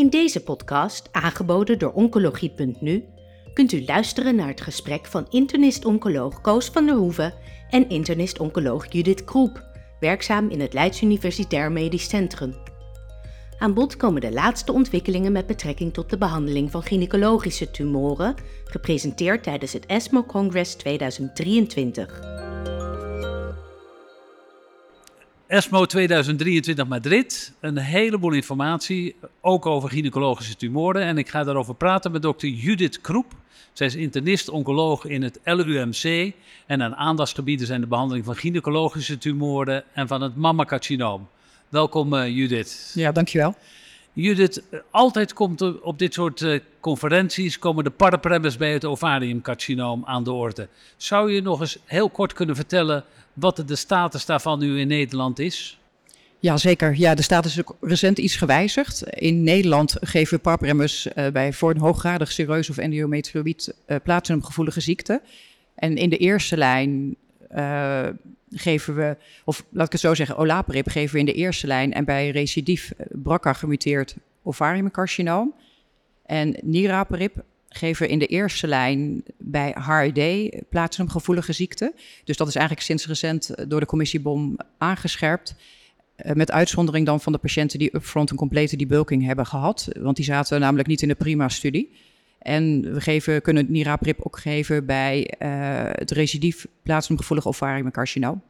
In deze podcast, aangeboden door Oncologie.nu, kunt u luisteren naar het gesprek van internist-oncoloog Koos van der Hoeven en internist-oncoloog Judith Kroep, werkzaam in het Leids Universitair Medisch Centrum. Aan bod komen de laatste ontwikkelingen met betrekking tot de behandeling van gynaecologische tumoren, gepresenteerd tijdens het ESMO Congress 2023. ESMO 2023 Madrid. Een heleboel informatie, ook over gynaecologische tumoren. En ik ga daarover praten met dokter Judith Kroep. Zij is internist-oncoloog in het LUMC. En haar aandachtsgebieden zijn de behandeling van gynaecologische tumoren en van het mammacarcinoom. Welkom uh, Judith. Ja, dankjewel. Judith, altijd komt op dit soort uh, conferenties komen de parapremmers bij het ovariumcarcinoom aan de orde. Zou je nog eens heel kort kunnen vertellen wat de status daarvan nu in Nederland is? Ja, zeker. Ja, de status is ook recent iets gewijzigd. In Nederland geven parpremmers uh, bij voor een hooggradig serieus of endometrioïd uh, platinumgevoelige ziekte. En in de eerste lijn uh, geven we, of laat ik het zo zeggen, olaparib geven we in de eerste lijn en bij recidief BRCA gemuteerd ovariumcarcinoom. En niraparib geven we in de eerste lijn bij HRD platinumgevoelige ziekte. Dus dat is eigenlijk sinds recent door de commissie BOM aangescherpt. Met uitzondering dan van de patiënten die upfront een complete debulking hebben gehad. Want die zaten namelijk niet in de prima-studie. En we geven, kunnen niraparib ook geven bij uh, het recidief platinumgevoelig ovariumcarcinoom.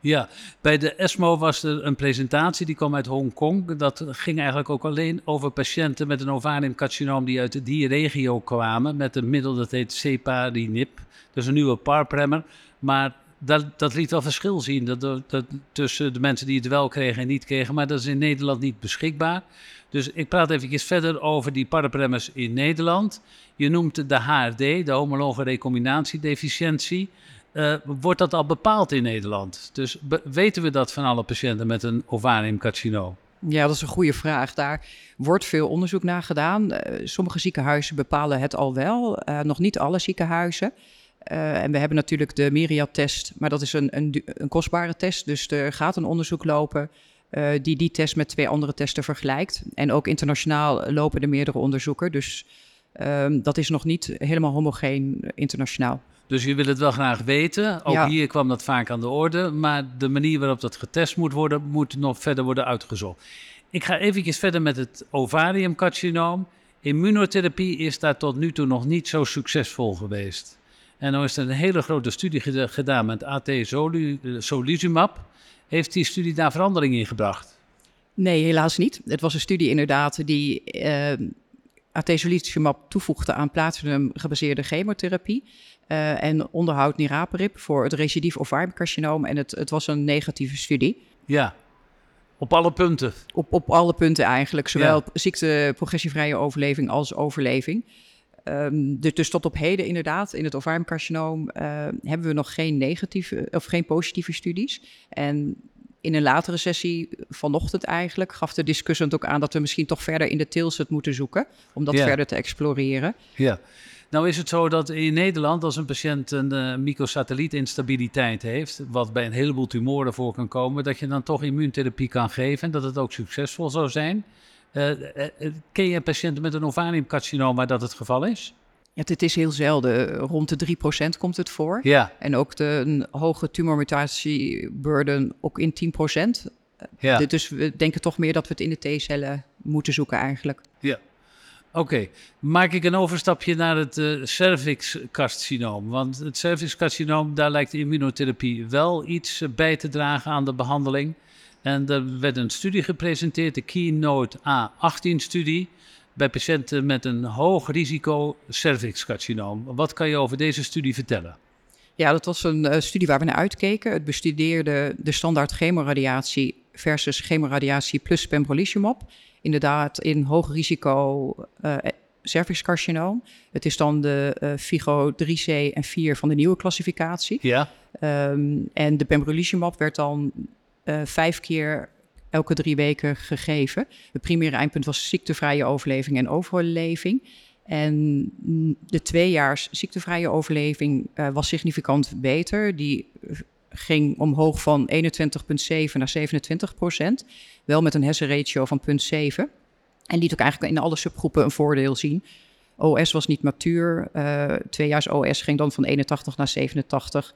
Ja, bij de ESMO was er een presentatie die kwam uit Hongkong. Dat ging eigenlijk ook alleen over patiënten met een ovariumcarcinoom die uit die regio kwamen. Met een middel dat heet Ceparinib. Dus een nieuwe parpremmer. Maar dat, dat liet wel verschil zien dat, dat, tussen de mensen die het wel kregen en niet kregen. Maar dat is in Nederland niet beschikbaar. Dus ik praat even verder over die parapremmers in Nederland. Je noemt de HRD, de homologe recombinatiedeficiëntie. Uh, wordt dat al bepaald in Nederland? Dus weten we dat van alle patiënten met een ovariumcarcinoom? Ja, dat is een goede vraag. Daar wordt veel onderzoek naar gedaan. Uh, sommige ziekenhuizen bepalen het al wel, uh, nog niet alle ziekenhuizen. En we hebben natuurlijk de Myriad-test, maar dat is een, een, een, kostbare test. Dus er gaat een onderzoek lopen uh, die die test met twee andere testen vergelijkt. En ook internationaal lopen er meerdere onderzoeken. Dus um, dat is nog niet helemaal homogeen internationaal. Dus je wil het wel graag weten. Ook ja. hier kwam dat vaak aan de orde. Maar de manier waarop dat getest moet worden, moet nog verder worden uitgezocht. Ik ga even verder met het ovariumcarcinoom. Immunotherapie is daar tot nu toe nog niet zo succesvol geweest. En dan is er een hele grote studie gedaan met AT-solizumab. Heeft die studie daar verandering in gebracht? Nee, helaas niet. Het was een studie inderdaad die uh, atezolizumab toevoegde aan platinum-gebaseerde chemotherapie. Uh, en onderhoud niraparib voor het recidief ovariumcarcinoom. En het, het was een negatieve studie. Ja, op alle punten? Op, op alle punten eigenlijk. Zowel ja. ziekte, progressievrije overleving als overleving. Um, dus, dus, tot op heden inderdaad, in het ovariumcarcinoom uh, hebben we nog geen negatieve of geen positieve studies. En in een latere sessie vanochtend eigenlijk gaf de discussant ook aan dat we misschien toch verder in de tilset moeten zoeken om dat ja. verder te exploreren. Ja. Nou is het zo dat in Nederland als een patiënt een uh, microsatellietinstabiliteit heeft, wat bij een heleboel tumoren voor kan komen, dat je dan toch immuuntherapie kan geven en dat het ook succesvol zou zijn. Uh, uh, ken je patiënten met een ovariumcarcinoom waar dat het geval is? Ja, het is heel zelden. Rond de 3% komt het voor. Ja. En ook de een hoge tumormutatieburden ook in 10%. Ja. Dus we denken toch meer dat we het in de T-cellen moeten zoeken eigenlijk. Ja. Oké, okay. maak ik een overstapje naar het uh, cervixcarcinoom. Want het cervixcarcinoom, daar lijkt de immunotherapie wel iets bij te dragen aan de behandeling. En er werd een studie gepresenteerd, de Keynote A18-studie, bij patiënten met een hoog risico cervixcarcinoom. Wat kan je over deze studie vertellen? Ja, dat was een uh, studie waar we naar uitkeken. Het bestudeerde de standaard chemoradiatie versus chemoradiatie plus pembrolizumab. Inderdaad, in hoog risico uh, cervixcarcinoom. Het is dan de uh, FIGO 3C en 4 van de nieuwe klassificatie. Ja. Um, en de pembrolizumab werd dan uh, vijf keer elke drie weken gegeven. Het primaire eindpunt was ziektevrije overleving en overleving. En de tweejaars ziektevrije overleving uh, was significant beter. Die ging omhoog van 21,7 naar 27 procent. Wel met een hersenratio van 0,7. En liet ook eigenlijk in alle subgroepen een voordeel zien. OS was niet matuur. Tweejaars OS ging dan van 81 naar 87.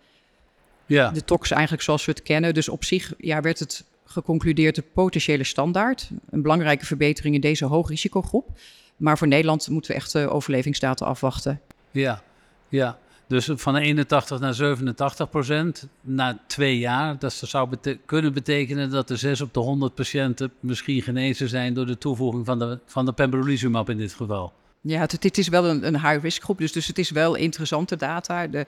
Ja. De tox eigenlijk zoals we het kennen. Dus op zich ja, werd het geconcludeerd de potentiële standaard. Een belangrijke verbetering in deze hoogrisicogroep. Maar voor Nederland moeten we echt uh, overlevingsdata afwachten. Ja, ja. Dus van 81 naar 87 procent na twee jaar. Dat zou kunnen betekenen dat de 6 op de 100 patiënten misschien genezen zijn door de toevoeging van de, van de pembrolizumab in dit geval. Ja, het, het is wel een, een high-risk groep, dus, dus het is wel interessante data. De,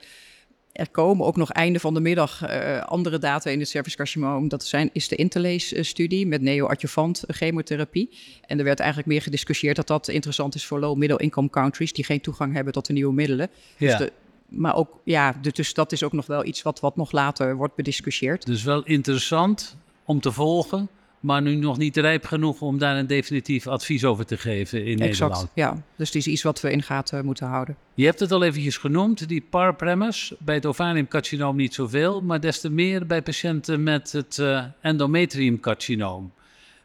er komen ook nog einde van de middag uh, andere data in het cervixcarcinoom. Dat zijn, is de Interlace-studie met neoadjuvant chemotherapie. En er werd eigenlijk meer gediscussieerd dat dat interessant is voor low-middle income countries... die geen toegang hebben tot de nieuwe middelen. Dus ja. Dus de, maar ook, ja, dus dat is ook nog wel iets wat, wat nog later wordt bediscussieerd. Dus wel interessant om te volgen, maar nu nog niet rijp genoeg om daar een definitief advies over te geven in exact, Nederland. Ja, dus het is iets wat we in gaten moeten houden. Je hebt het al eventjes genoemd, die parpremus. Bij het ovariumcarcinoom niet zoveel, maar des te meer bij patiënten met het uh, endometriumcarcinoom.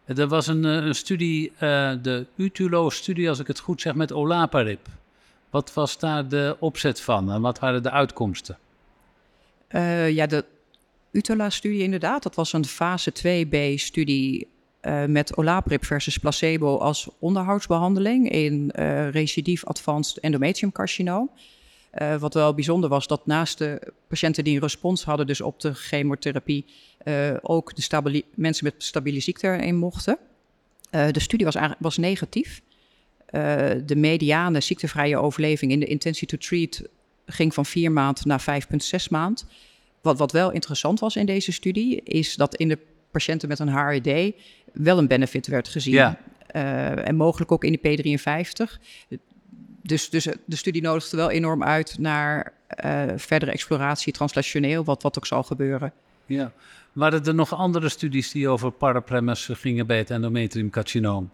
Er was een, eh, een studie, uh, de UTULO-studie, als ik het goed zeg, met olaparib. Wat was daar de opzet van en wat waren de uitkomsten? Uh, ja, de Utala-studie inderdaad. Dat was een fase 2b-studie uh, eh, met olaparib versus placebo als onderhoudsbehandeling in uh, recidief advanced endometriumcarcinoom. Uh, wat wel bijzonder was, dat naast de patiënten die een respons hadden, dus op de chemotherapie, ook de mensen met stabiele ziekte erin mochten. de studie was, was negatief. de mediane ziektevrije overleving in de intentie to treat ging van vier maanden naar 5,6 maand. Wat, wat wel interessant was in deze studie, is dat in de patiënten met een HRD wel een benefit werd gezien. Ja. Uh, en mogelijk ook in de P53. Dus, dus de studie nodigde wel enorm uit naar uh, verdere exploratie translationeel, wat, wat ook zal gebeuren. Ja. Waren er nog andere studies die over parapremus gingen bij het endometriumcarcinoom?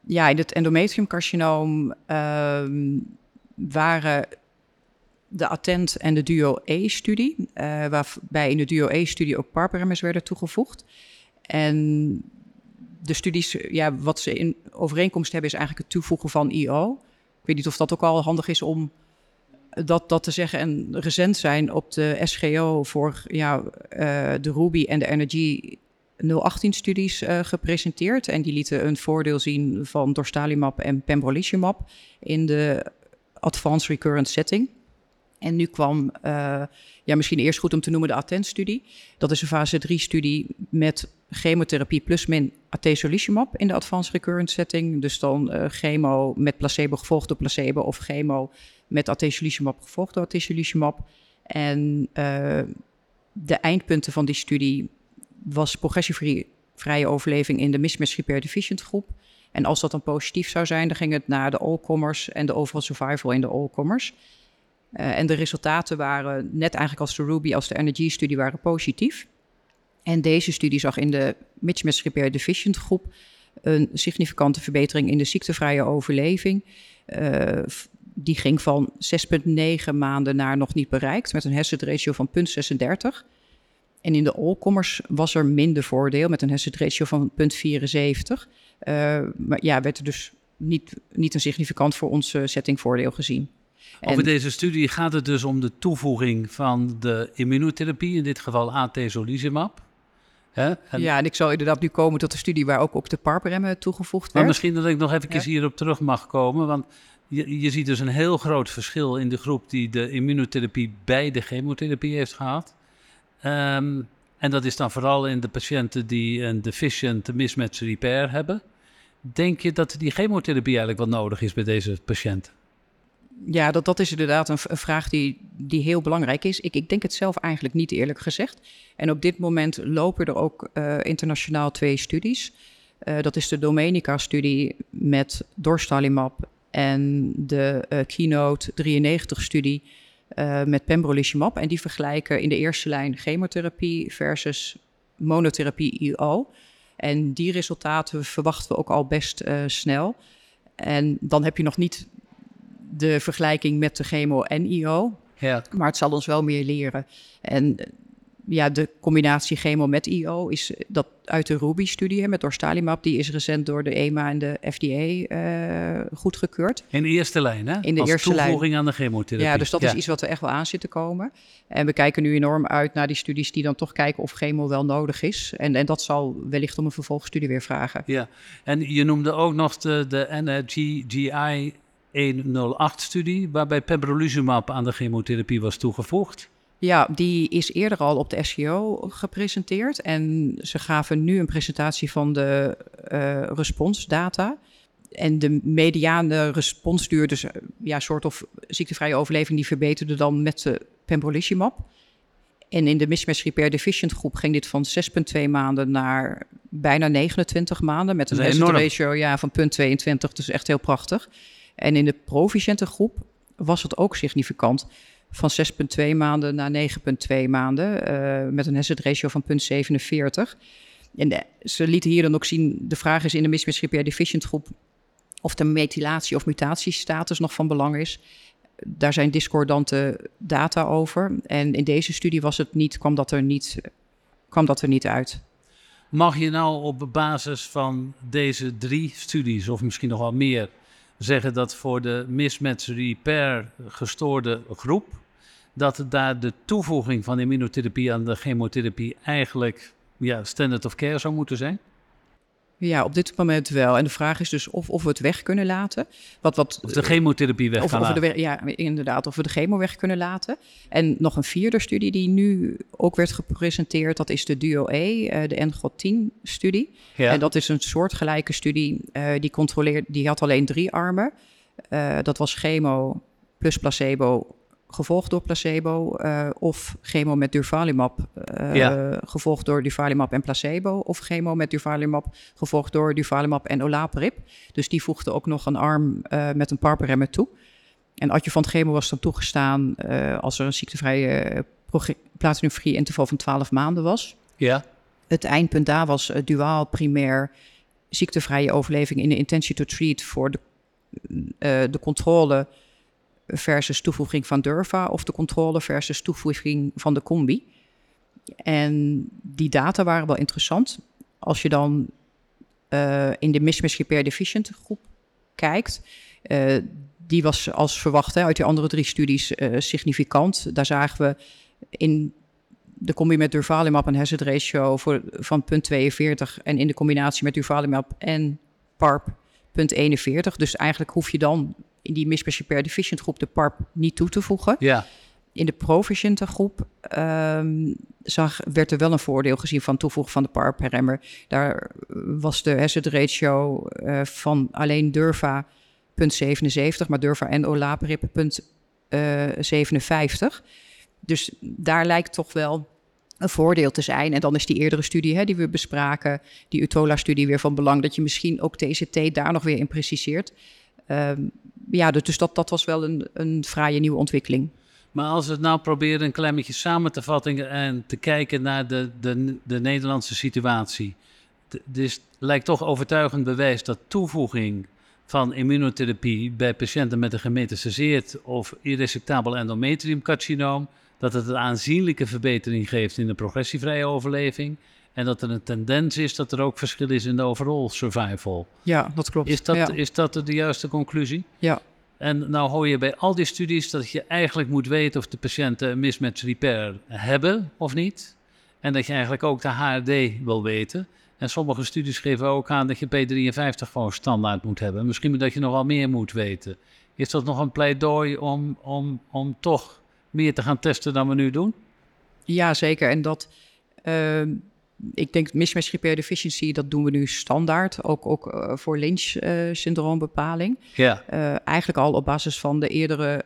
Ja, in het endometriumcarcinoom uh, waren de Attent en de Duo E-studie, uh, waarbij in de Duo E-studie ook parparemmers werden toegevoegd. En de studies, ja, wat ze in overeenkomst hebben, is eigenlijk het toevoegen van IO. Ik weet niet of dat ook al handig is om dat, dat te zeggen. En recent zijn op de SGO voor ja, uh, de Ruby en de Energy 018-studies uh, gepresenteerd. En die lieten een voordeel zien van dorstalimab en pembrolizumab in de advanced recurrent setting. En nu kwam, uh, ja, misschien eerst goed om te noemen, de ATTENT-studie. Dat is een fase 3-studie met chemotherapie plus min atezolizumab in de advanced recurrent setting. Dus dan uh, chemo met placebo gevolgd door placebo of chemo met atezolizumab gevolgd door atezolizumab. En uh, de eindpunten van die studie was progressievrije overleving in de mismatch repair deficient groep. En als dat dan positief zou zijn, dan ging het naar de all-comers en de overall survival in de all-comers. Uh, en de resultaten waren net eigenlijk als de Ruby, als de Energy-studie waren positief. En deze studie zag in de mismatch repair deficient groep een significante verbetering in de ziektevrije overleving. Uh, die ging van 6,9 maanden naar nog niet bereikt, met een hazard ratio van 0,36. En in de all-comers was er minder voordeel, met een hazard ratio van 0,74. Uh, maar ja, werd er dus niet, niet een significant voor onze setting voordeel gezien. Over deze studie gaat het dus om de toevoeging van de immunotherapie, in dit geval atezolizumab. Hè? Ja, en ik zou inderdaad nu komen tot de studie waar ook op de parpremmen toegevoegd werd. Maar misschien dat ik nog even hierop terug mag komen, want je, je, ziet dus een heel groot verschil in de groep die de immunotherapie bij de chemotherapie heeft gehad. Ehm, en dat is dan vooral in de patiënten die een deficient mismatch repair hebben. Denk je dat die chemotherapie eigenlijk wel nodig is bij deze patiënten? Ja, dat, dat is inderdaad een, vraag die, die heel belangrijk is. Ik, ik denk het zelf eigenlijk niet eerlijk gezegd. En op dit moment lopen er ook uh, internationaal twee studies. Uh, dat is de Domenica-studie met dorstalimab en de uh, Keynote 93-studie met pembrolizumab. En die vergelijken in de eerste lijn chemotherapie versus monotherapie IO. En die resultaten verwachten we ook al best snel. En dan heb je nog niet de vergelijking met de chemo en IO. Ja. Maar het zal ons wel meer leren. En ja, de combinatie chemo met IO is dat uit de Ruby-studie met dorstalimab. Die is recent door de EMA en de FDA uh, goedgekeurd. In de eerste lijn, hè? In de Als eerste toevoeging lijn. aan de chemotherapie. Ja, dus dat is iets wat er echt wel aan zit te komen. En we kijken nu enorm uit naar die studies die dan toch kijken of chemo wel nodig is. En, en dat zal wellicht om een vervolgstudie weer vragen. Ja, en je noemde ook nog de, de NRG-GI 108-studie, waarbij pembrolizumab aan de chemotherapie was toegevoegd. Ja, die is eerder al op de SGO gepresenteerd. En ze gaven nu een presentatie van de uh, responsdata. En de mediane responsduur, dus ja, soort of ziektevrije overleving, die verbeterde dan met de pembrolizumab. En in de mismatch repair deficient groep ging dit van 6,2 maanden naar bijna 29 maanden. Met een hazard ratio ja, van 0,22, dus echt heel prachtig. En in de proficiënte groep was het ook significant. Van 6,2 maanden naar 9,2 maanden. Uh, met een hazard ratio van 0,47. En de, ze lieten hier dan ook zien, de vraag is in de mismatch repair deficient groep... of de methylatie of mutatiestatus nog van belang is. Daar zijn discordante data over. En in deze studie was het niet, kwam, dat er niet, kwam dat er niet uit. Mag je nou op basis van deze drie studies, of misschien nog wel meer, zeggen dat voor de mismatch repair gestoorde groep, dat daar de toevoeging van immunotherapie aan de chemotherapie eigenlijk ja, standard of care zou moeten zijn? Ja, op dit moment wel. En de vraag is dus of, of we het weg kunnen laten. Wat, wat, of de chemotherapie weg of, of. We de, ja, inderdaad. Of we de chemo weg kunnen laten. En nog een vierde studie die nu ook werd gepresenteerd. Dat is de DUO-E, uh, de NGOT-10-studie. Ja. En dat is een soortgelijke studie. Uh, die, controleert, die had alleen drie armen. Uh, dat was chemo plus placebo gevolgd door placebo, uh, of chemo met durvalumab, uh, ja. gevolgd door durvalumab en placebo, of chemo met durvalumab, gevolgd door durvalumab en olaparib. Dus die voegde ook nog een arm uh, met een parperemmer toe. En adjuvant chemo was dan toegestaan als er een ziektevrije platinum-free interval van 12 maanden was. Ja. Het eindpunt daar was duaal primair ziektevrije overleving in de intention to treat voor de, de controle versus toevoeging van Durva of de controle versus toevoeging van de combi. En die data waren wel interessant. Als je dan uh, in de mismatch repair deficient groep kijkt, uh, die was als verwacht hè, uit die andere drie studies uh, significant. Daar zagen we in de combi met durvalumab een hazard ratio voor, van 0,42 en in de combinatie met durvalumab en PARP 0,41. Dus eigenlijk hoef je dan in die repair deficient groep de PARP niet toe te voegen. Ja. In de proficiënte groep um, zag, werd er wel een voordeel gezien van toevoegen van de PARP-remmer. Daar was de hazard ratio uh, van alleen Durva 0,77, maar Durva en Olaparib 0,57. Dus daar lijkt toch wel een voordeel te zijn. En dan is die eerdere studie hè, die we bespraken, die Utola-studie weer van belang, dat je misschien ook TCT daar nog weer in preciseert. Um, ja, dus dat, dat was wel een, een fraaie nieuwe ontwikkeling. Maar als we het nou proberen een klein beetje samen te vatten en te kijken naar de, de, de Nederlandse situatie. Dus lijkt toch overtuigend bewijs dat toevoeging van immunotherapie bij patiënten met een gemetastaseerd of irresectabel endometriumcarcinoom, dat het een aanzienlijke verbetering geeft in de progressievrije overleving. En dat er een tendens is dat er ook verschil is in de overall survival. Ja, dat klopt. Is dat, ja. is dat de juiste conclusie? Ja. En nou hoor je bij al die studies dat je eigenlijk moet weten of de patiënten een mismatch repair hebben of niet. En dat je eigenlijk ook de HRD wil weten. En sommige studies geven ook aan dat je P53 gewoon standaard moet hebben. Misschien dat je nog wel meer moet weten. Is dat nog een pleidooi om, om, om toch meer te gaan testen dan we nu doen? Ja, zeker. En dat... Uh ik denk mismatch repair deficiency, dat doen we nu standaard, ook, ook uh, voor Lynch-syndroombepaling. Uh, ja. Uh, eigenlijk al op basis van de eerdere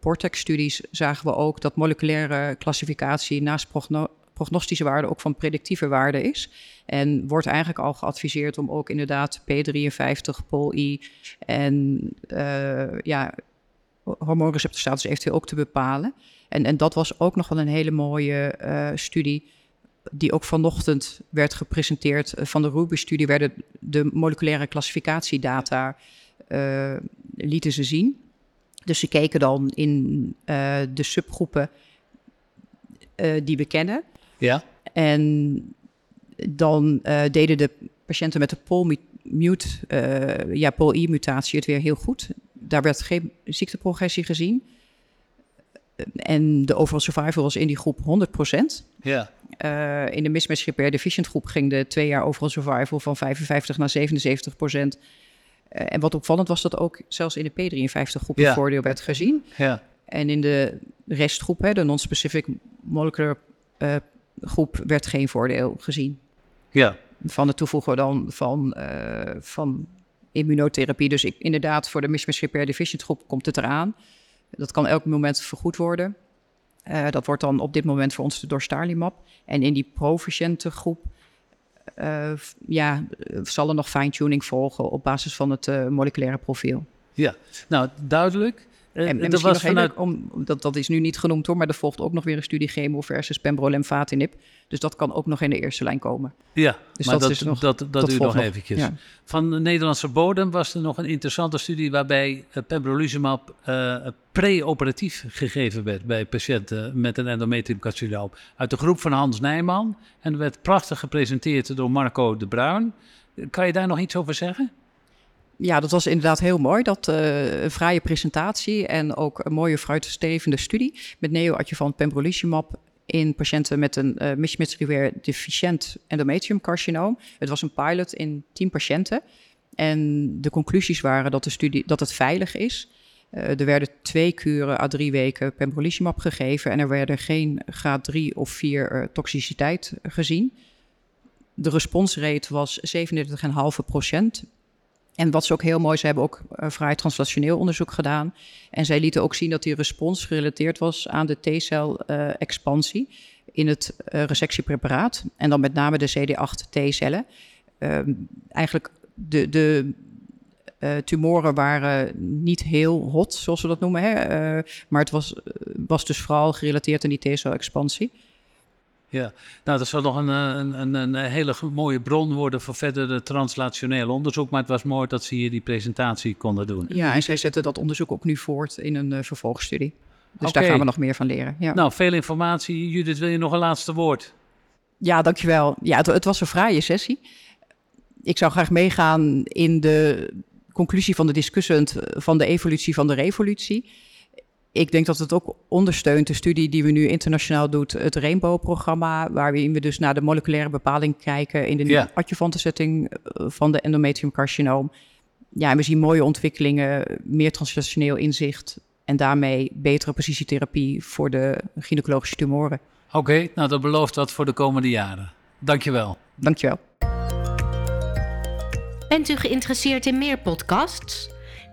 Portex-studies zagen we ook dat moleculaire klassificatie naast progno prognostische waarde ook van predictieve waarde is. En wordt eigenlijk al geadviseerd om ook inderdaad P53, POL-I en ja, hormoonreceptorstatus eventueel ook te bepalen. En, en dat was ook nog wel een hele mooie studie die ook vanochtend werd gepresenteerd van de Ruby-studie, werden de moleculaire klassificatiedata uh, lieten ze zien. Dus ze keken dan in uh, de subgroepen uh, die we kennen. Ja. En dan deden de patiënten met de POL-mute, ja, POL-I-mutatie het weer heel goed. Daar werd geen ziekteprogressie gezien. En de overall survival was in die groep 100%. Ja. Uh, in de mismatch repair deficient groep ging de twee jaar overall survival van 55 naar 77 procent. Uh, en wat opvallend was dat ook zelfs in de P53 groep ja. voordeel werd gezien. Ja. En in de restgroep, hè, de non-specific molecular uh, groep, werd geen voordeel gezien. Ja. Van het toevoegen dan van, van immunotherapie. Dus ik, inderdaad, voor de mismatch repair deficient groep komt het eraan. Dat kan elk moment vergoed worden. Uh, dat wordt dan op dit moment voor ons door Starlimap. En in die proficiënte groep uh, ja, zal er nog fine-tuning volgen op basis van het moleculaire profiel. Ja, nou duidelijk. En, en misschien was nog vanuit... om, dat, dat is nu niet genoemd hoor, maar er volgt ook nog weer een studie chemo versus pembrolizumab. Dus dat kan ook nog in de eerste lijn komen. Ja, dus maar dat, dat, is nog, dat, dat duurt nog eventjes. Ja. Van de Nederlandse bodem was er nog een interessante studie waarbij uh, pembrolizumab uh, pre-operatief gegeven werd bij patiënten met een endometriumcarcinoom. Uit de groep van Hans Nijman en werd prachtig gepresenteerd door Marco de Bruin. Kan je daar nog iets over zeggen? Ja, dat was inderdaad heel mooi. Dat uh, een vrije presentatie en ook een mooie vooruitstrevende studie met neoadjuvant pembrolizumab in patiënten met een uh, mismatch deficiënt endometriumcarcinoom. Het was een pilot in 10 patiënten. En de conclusies waren dat, de studie, dat het veilig is. Uh, er werden twee kuren à drie weken pembrolizumab gegeven en er werden geen graad 3 of 4 uh, toxiciteit gezien. De responsrate was 37,5 procent en wat ze ook heel mooi, ze hebben ook uh, vrij translationeel onderzoek gedaan. En zij lieten ook zien dat die respons gerelateerd was aan de T-cel-expansie uh, in het uh, resectiepreparaat. En dan met name de CD8 T-cellen. Ehm, eigenlijk de, de tumoren waren niet heel hot, zoals we dat noemen. Hè? maar het was, was dus vooral gerelateerd aan die T-cel-expansie. Ja, nou dat zal nog een, een, een, een, hele mooie bron worden voor verdere translationeel onderzoek. Maar het was mooi dat ze hier die presentatie konden doen. Ja, en zij zetten dat onderzoek ook nu voort in een uh, vervolgstudie. Dus okay. daar gaan we nog meer van leren. Ja. Nou, veel informatie. Judith, wil je nog een laatste woord? Ja, dankjewel. Ja, het, het was een fraaie sessie. Ik zou graag meegaan in de conclusie van de discussant van de evolutie van de revolutie ik denk dat het ook ondersteunt, de studie die we nu internationaal doen, het Rainbow-programma, waarin we dus naar de moleculaire bepaling kijken in de ja. adjuvante setting eh, van de endometriumcarcinoom. Ja, en we zien mooie ontwikkelingen, meer translationeel inzicht en daarmee betere precisietherapie voor de gynaecologische tumoren. Oké, nou dat belooft wat voor de komende jaren. Dankjewel. Dankjewel. Bent u geïnteresseerd in meer podcasts?